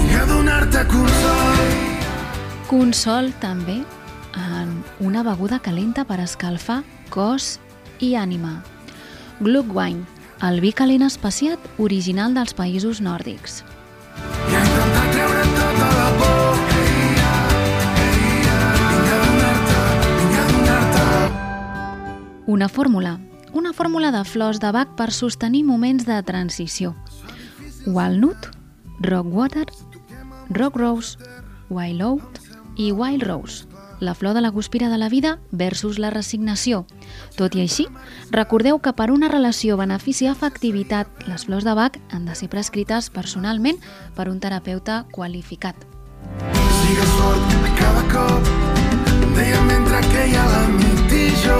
Vinc a donar-te consol Consol també en una beguda calenta per escalfar cos i ànima. Glühwein, el vi calent espaciat original dels països nòrdics. Una fórmula, una fórmula de flors de bac per sostenir moments de transició. Walnut, rockwater, rock rose, wild oat i wild rose, la flor de la guspira de la vida versus la resignació. Tot i així, recordeu que per una relació benefici-efectivitat, les flors de bac han de ser prescrites personalment per un terapeuta qualificat. Sigues fort cada cop Deia mentre queia la nit i jo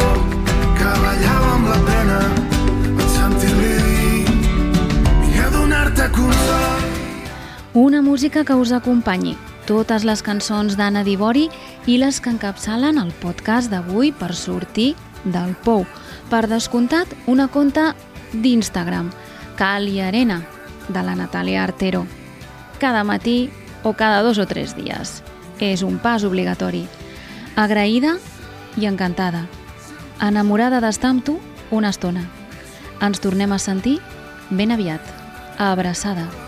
Que ballava amb la pena Vaig sentir-li dir Vinc a donar-te consol Una música que us acompanyi. Totes les cançons d'Anna Divori i les que encapçalen el podcast d'avui per sortir del pou. Per descomptat, una conta d'Instagram, Cal i Arena, de la Natàlia Artero. Cada matí o cada dos o tres dies. És un pas obligatori. Agraïda i encantada. Enamorada d'estar amb tu una estona. Ens tornem a sentir ben aviat. Abraçada.